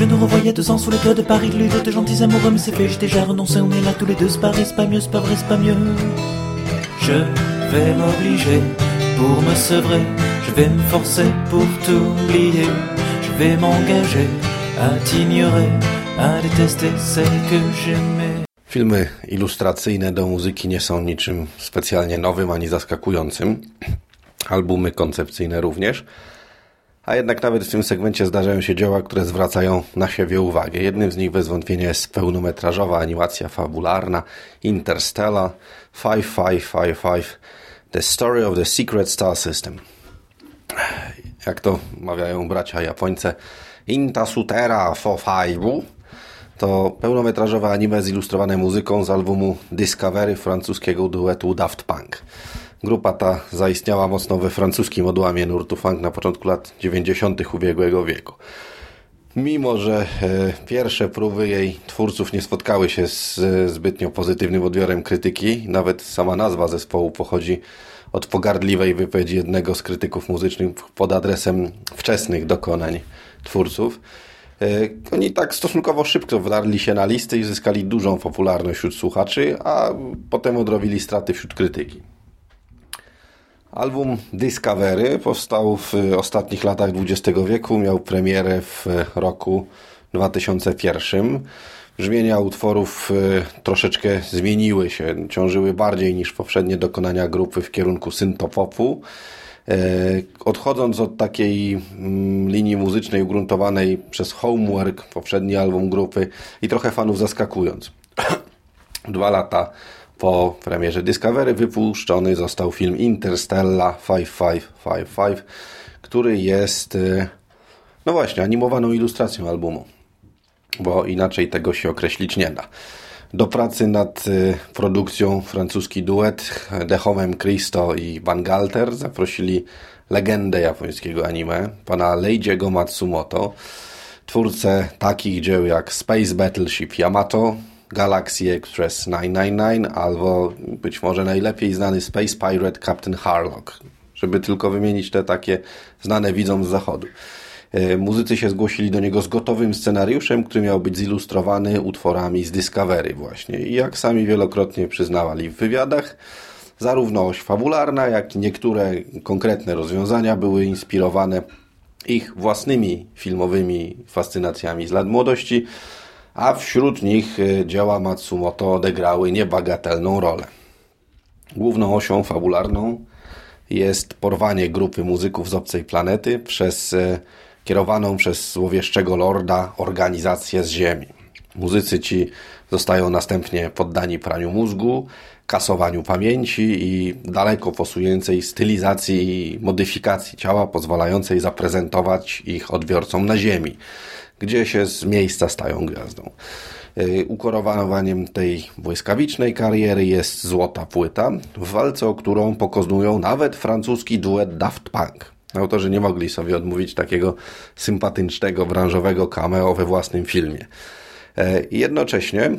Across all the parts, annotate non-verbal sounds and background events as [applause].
Je nous revoyais deux ans sous les toits de Paris, lui de gentils amoureux, mais c'est fait, j'ai déjà renoncé, on est là tous les deux, c'est pas c'est pas mieux, c'est pas vrai, c'est pas mieux. Je vais m'obliger pour me sevrer, je vais me forcer pour t'oublier, je vais m'engager à t'ignorer, à détester celle que j'aimais. Filmy ilustracyjne do muzyki nie są niczym specjalnie nowym ani zaskakującym. Albumy koncepcyjne również. A jednak nawet w tym segmencie zdarzają się dzieła, które zwracają na siebie uwagę. Jednym z nich bez wątpienia jest pełnometrażowa animacja fabularna Interstellar 5555 The Story of the Secret Star System. Jak to mawiają bracia Japońce, Intasutera fo faibu to pełnometrażowe anime zilustrowane muzyką z albumu Discovery francuskiego duetu Daft Punk. Grupa ta zaistniała mocno we francuskim odłamie nurtu funk na początku lat 90. ubiegłego wieku. Mimo, że e, pierwsze próby jej twórców nie spotkały się z e, zbytnio pozytywnym odbiorem krytyki, nawet sama nazwa zespołu pochodzi od pogardliwej wypowiedzi jednego z krytyków muzycznych pod adresem wczesnych dokonań twórców. E, oni tak stosunkowo szybko wdarli się na listy i zyskali dużą popularność wśród słuchaczy, a potem odrobili straty wśród krytyki. Album Discovery powstał w ostatnich latach XX wieku, miał premierę w roku 2001. Brzmienia utworów e, troszeczkę zmieniły się, ciążyły bardziej niż poprzednie dokonania grupy w kierunku syntopopu. E, odchodząc od takiej mm, linii muzycznej ugruntowanej przez Homework, poprzedni album grupy i trochę fanów zaskakując. [coughs] Dwa lata po premierze Discovery wypuszczony został film Interstellar 5555, który jest, y, no właśnie, animowaną ilustracją albumu, bo inaczej tego się określić nie da. Do pracy nad y, produkcją francuski duet Dechowem Christo i Bangalter zaprosili legendę japońskiego anime, pana Leijiego Matsumoto, twórcę takich dzieł jak Space Battleship Yamato, Galaxy Express 999 albo być może najlepiej znany Space Pirate Captain Harlock, żeby tylko wymienić te takie znane widzom z zachodu. E, muzycy się zgłosili do niego z gotowym scenariuszem, który miał być zilustrowany utworami z Discovery właśnie. I jak sami wielokrotnie przyznawali w wywiadach, zarówno oś fabularna, jak i niektóre konkretne rozwiązania były inspirowane ich własnymi filmowymi fascynacjami z lat młodości, a wśród nich e, dzieła Matsumoto odegrały niebagatelną rolę. Główną osią fabularną jest porwanie grupy muzyków z obcej planety przez e, kierowaną przez złowieszczego lorda organizację z Ziemi. Muzycy ci zostają następnie poddani praniu mózgu, kasowaniu pamięci i daleko posującej stylizacji i modyfikacji ciała pozwalającej zaprezentować ich odbiorcom na Ziemi gdzie się z miejsca stają gwiazdą. E, ukoronowaniem tej błyskawicznej kariery jest złota płyta, w walce o którą pokonują nawet francuski duet Daft Punk. Autorzy nie mogli sobie odmówić takiego sympatycznego, branżowego cameo we własnym filmie. E, jednocześnie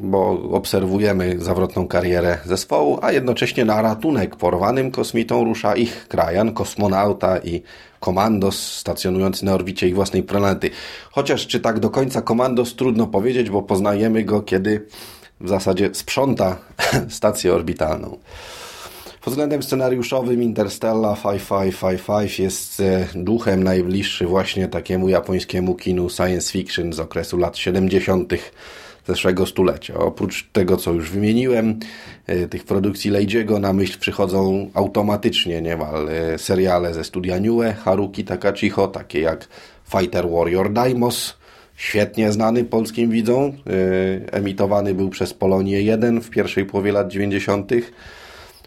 bo obserwujemy zawrotną karierę zespołu, a jednocześnie na ratunek porwanym kosmitą rusza ich krajan, kosmonauta i komandos stacjonujący na orbicie ich własnej planety. Chociaż czy tak do końca komandos trudno powiedzieć, bo poznajemy go, kiedy w zasadzie sprząta [laughs] stację orbitalną. Pod względem scenariuszowym Interstellar 5555 jest e, duchem najbliższy właśnie takiemu japońskiemu kinu science fiction z okresu lat 70 zeszłego stulecia. Oprócz tego, co już wymieniłem, e, tych produkcji Leidziego na myśl przychodzą automatycznie niemal e, seriale ze studia Niue, Haruki Takachiho, takie jak Fighter Warrior Daimos, świetnie znany polskim widzom, e, emitowany był przez Polonię 1 w pierwszej połowie lat 90.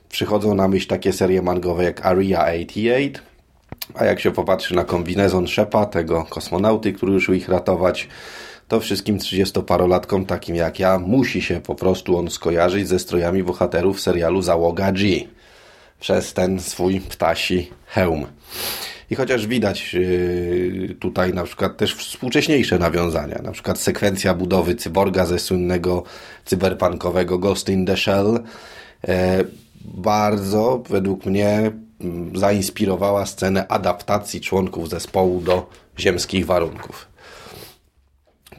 Przychodzą na myśl takie serie mangowe jak Area 88, a jak się popatrzy na kombinezon Szepa, tego kosmonauty, który już ich ratować, to wszystkim 30-parolatkom takim jak ja musi się po prostu on skojarzyć ze strojami bohaterów serialu Załoga G przez ten swój ptasi hełm. I chociaż widać yy, tutaj na przykład też współcześniejsze nawiązania, na przykład sekwencja budowy cyborga ze słynnego cyberpunkowego Ghost in the Shell, e, bardzo według mnie mm, zainspirowała scenę adaptacji członków zespołu do ziemskich warunków.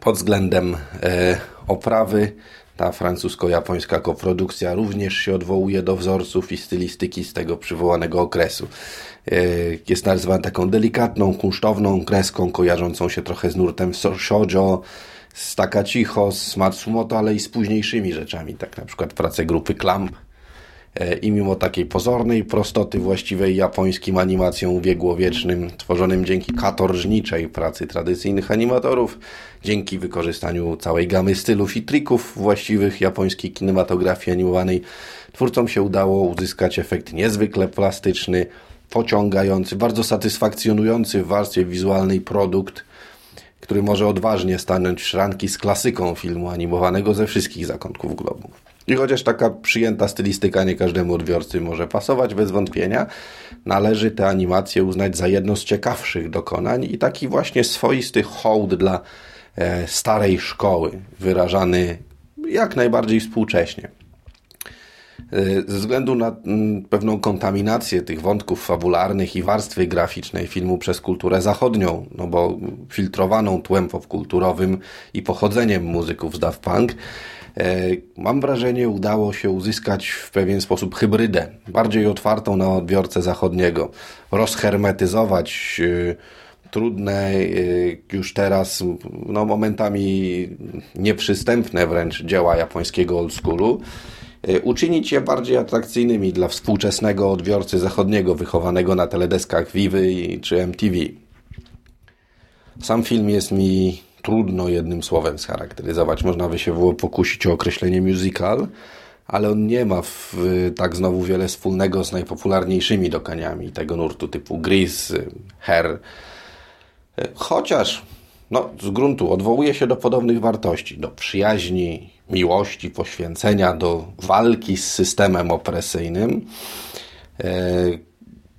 Pod względem e, oprawy ta francusko-japońska koprodukcja również się odwołuje do wzorców i stylistyki z tego przywołanego okresu. E, jest nazywana taką delikatną, kunsztowną kreską, kojarzącą się trochę z nurtem shoujo, z Takachiho, z Matsumoto, ale i z późniejszymi rzeczami, tak na przykład prace grupy Clamp. E, I mimo takiej pozornej prostoty właściwej japońskim animacjom ubiegłowiecznym, tworzonym dzięki katorżniczej pracy tradycyjnych animatorów, dzięki wykorzystaniu całej gamy stylów i trików właściwych japońskiej kinematografii animowanej, twórcom się udało uzyskać efekt niezwykle plastyczny, pociągający, bardzo satysfakcjonujący w warstwie wizualnej produkt, który może odważnie stanąć w szranki z klasyką filmu animowanego ze wszystkich zakątków globu. I chociaż taka przyjęta stylistyka nie każdemu odbiorcy może pasować, bez wątpienia, należy tę animację uznać za jedno z ciekawszych dokonań i taki właśnie swoisty hołd dla e, starej szkoły, wyrażany jak najbardziej współcześnie. E, ze względu na mm, pewną kontaminację tych wątków fabularnych i warstwy graficznej filmu przez kulturę zachodnią, no bo filtrowaną tłem popkulturowym i pochodzeniem muzyków z Daft Punk, mam wrażenie udało się uzyskać w pewien sposób hybrydę, bardziej otwartą na odbiorcę zachodniego, rozhermetyzować e, trudne, już teraz no, momentami nieprzystępne wręcz dzieła japońskiego old schoolu, E, uczynić je bardziej atrakcyjnymi dla współczesnego odbiorcy zachodniego wychowanego na teledeskach Vivy czy MTV. Sam film jest mi trudno jednym słowem scharakteryzować. Można by się było pokusić o określenie musical, ale on nie ma w, tak znowu wiele wspólnego z najpopularniejszymi dokaniami tego nurtu typu Grease, Hair. E, chociaż no, z gruntu odwołuje się do podobnych wartości, do przyjaźni, miłości, poświęcenia, do walki z systemem opresyjnym.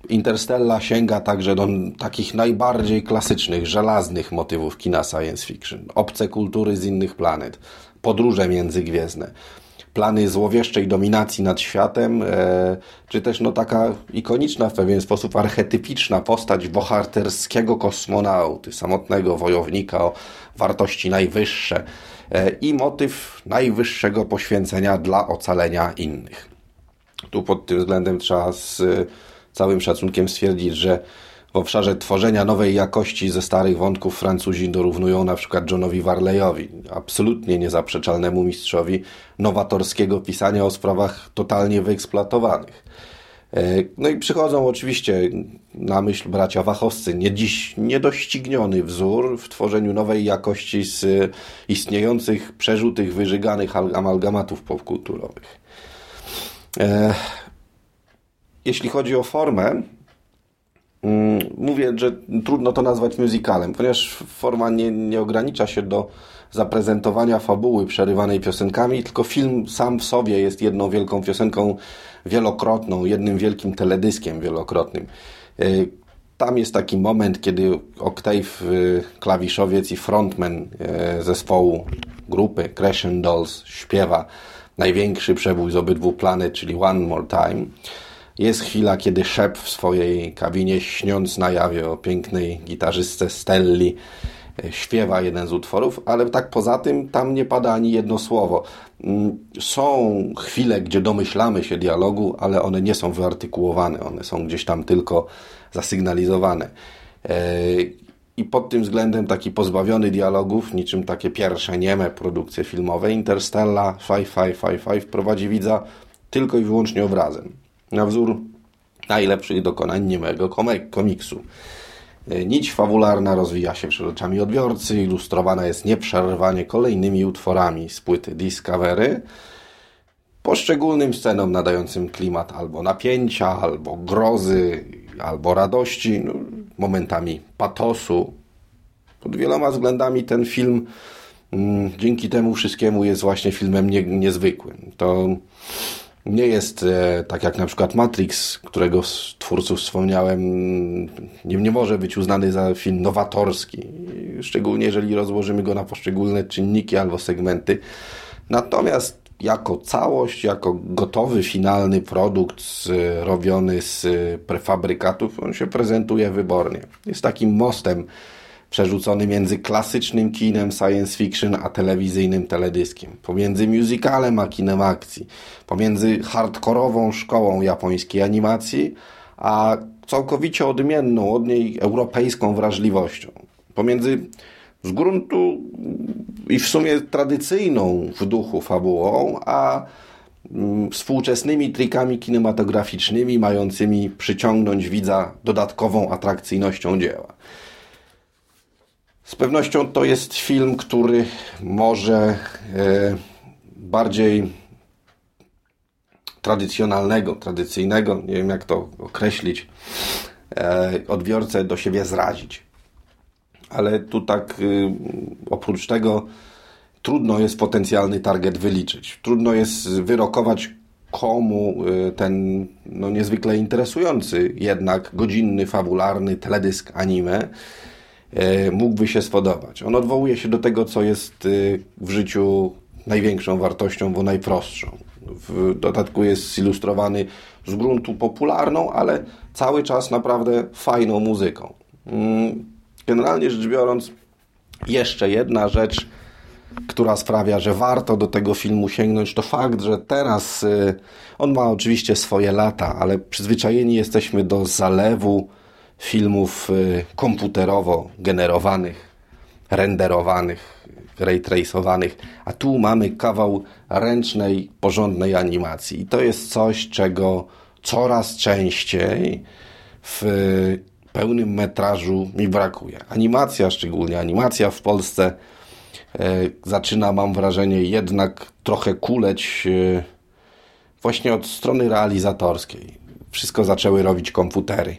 Interstella sięga także do takich najbardziej klasycznych, żelaznych motywów kina science fiction. Obce kultury z innych planet, podróże międzygwiezdne, plany złowieszczej dominacji nad światem, e, czy też no taka ikoniczna w pewien sposób archetypiczna postać bohaterskiego kosmonauty, samotnego wojownika o wartości najwyższe, E, i motyw najwyższego poświęcenia dla ocalenia innych. Tu pod tym względem trzeba z całym szacunkiem stwierdzić, że w obszarze tworzenia nowej jakości ze starych wątków Francuzi dorównują na przykład Johnowi Warleyowi, absolutnie niezaprzeczalnemu mistrzowi nowatorskiego pisania o sprawach totalnie wyeksploatowanych. E, no i przychodzą oczywiście na myśl bracia Wachowscy, nie dziś niedościgniony wzór w tworzeniu nowej jakości z istniejących, przerzutych, wyżyganych amalgamatów popkulturowych. Jeśli chodzi o formę, mm, mówię, że trudno to nazwać musicalem, ponieważ forma nie, nie ogranicza się do zaprezentowania fabuły przerywanej piosenkami, tylko film sam w sobie jest jedną wielką piosenką wielokrotną, jednym wielkim teledyskiem wielokrotnym. E, tam jest taki moment, kiedy Octave, e, klawiszowiec i frontman e, zespołu grupy Crescent Dolls śpiewa największy przebój z obydwu planet, czyli One More Time. Jest chwila, kiedy Shep w swojej kabinie, śniąc na jawie o pięknej gitarzystce Stelli, śpiewa jeden z utworów, ale tak poza tym tam nie pada ani jedno słowo. Mm, są chwile, gdzie domyślamy się dialogu, ale one nie są wyartykułowane, one są gdzieś tam tylko zasygnalizowane. E, I pod tym względem taki pozbawiony dialogów, niczym takie pierwsze nieme produkcje filmowe, Interstellar 5555 prowadzi widza tylko i wyłącznie obrazem. Na wzór najlepszych dokonań niemego komiksu. E, nić fabularna rozwija się przed oczami odbiorcy, ilustrowana jest nieprzerwanie kolejnymi utworami z płyty Discovery, poszczególnym scenom nadającym klimat albo napięcia, albo grozy, albo radości, no, momentami patosu. Pod wieloma względami ten film mm, dzięki temu wszystkiemu jest właśnie filmem nie, niezwykłym. To nie jest e, tak jak na przykład Matrix, którego twórców wspomniałem, nie, nie może być uznany za film nowatorski, szczególnie jeżeli rozłożymy go na poszczególne czynniki albo segmenty. Natomiast jako całość, jako gotowy, finalny produkt robiony z prefabrykatów, on się prezentuje wybornie. Jest takim mostem przerzucony między klasycznym kinem science fiction a telewizyjnym teledyskiem, pomiędzy musicalem a kinem akcji, pomiędzy hardkorową szkołą japońskiej animacji, a całkowicie odmienną od niej europejską wrażliwością, pomiędzy z gruntu i w sumie tradycyjną w duchu fabułą, a mm, współczesnymi trikami kinematograficznymi mającymi przyciągnąć widza dodatkową atrakcyjnością dzieła. Z pewnością to jest film, który może e, bardziej tradycjonalnego, tradycyjnego, nie wiem jak to określić, e, odbiorcę do siebie zrazić. Ale tu tak y, oprócz tego trudno jest potencjalny target wyliczyć. Trudno jest wyrokować komu y, ten no, niezwykle interesujący jednak godzinny, fabularny teledysk anime mógłby się spodobać. On odwołuje się do tego, co jest e, w życiu największą wartością, bo najprostszą. W dodatku jest zilustrowany z gruntu popularną, ale cały czas naprawdę fajną muzyką. Mm, generalnie rzecz biorąc, jeszcze jedna rzecz, która sprawia, że warto do tego filmu sięgnąć, to fakt, że teraz e, on ma oczywiście swoje lata, ale przyzwyczajeni jesteśmy do zalewu filmów y, komputerowo generowanych, renderowanych, raytracowanych, a tu mamy kawał ręcznej, porządnej animacji. I to jest coś, czego coraz częściej w pełnym metrażu mi brakuje. Animacja, szczególnie animacja w Polsce, y, zaczyna, mam wrażenie, jednak trochę kuleć y, właśnie od strony realizatorskiej. Wszystko zaczęły robić komputery.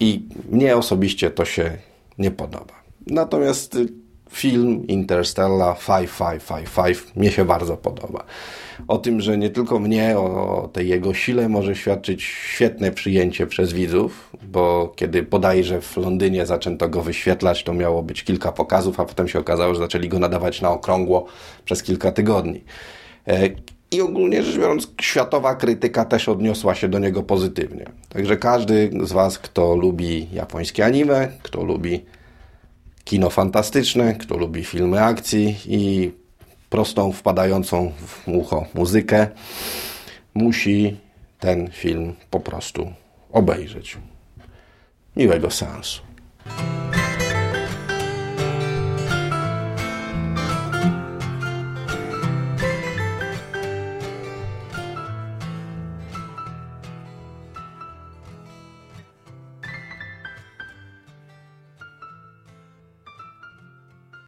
I mnie osobiście to się nie podoba. Natomiast y, film Interstellar 5555 mnie się bardzo podoba. O tym, że nie tylko mnie, o tej jego sile może świadczyć świetne przyjęcie przez widzów, bo kiedy bodajże w Londynie zaczęto go wyświetlać, to miało być kilka pokazów, a potem się okazało, że zaczęli go nadawać na okrągło przez kilka tygodni. I ogólnie rzecz biorąc, światowa krytyka też odniosła się do niego pozytywnie. Także każdy z Was, kto lubi japońskie anime, kto lubi kino fantastyczne, kto lubi filmy akcji i prostą, wpadającą w ucho muzykę, musi ten film po prostu obejrzeć. Miłego seansu.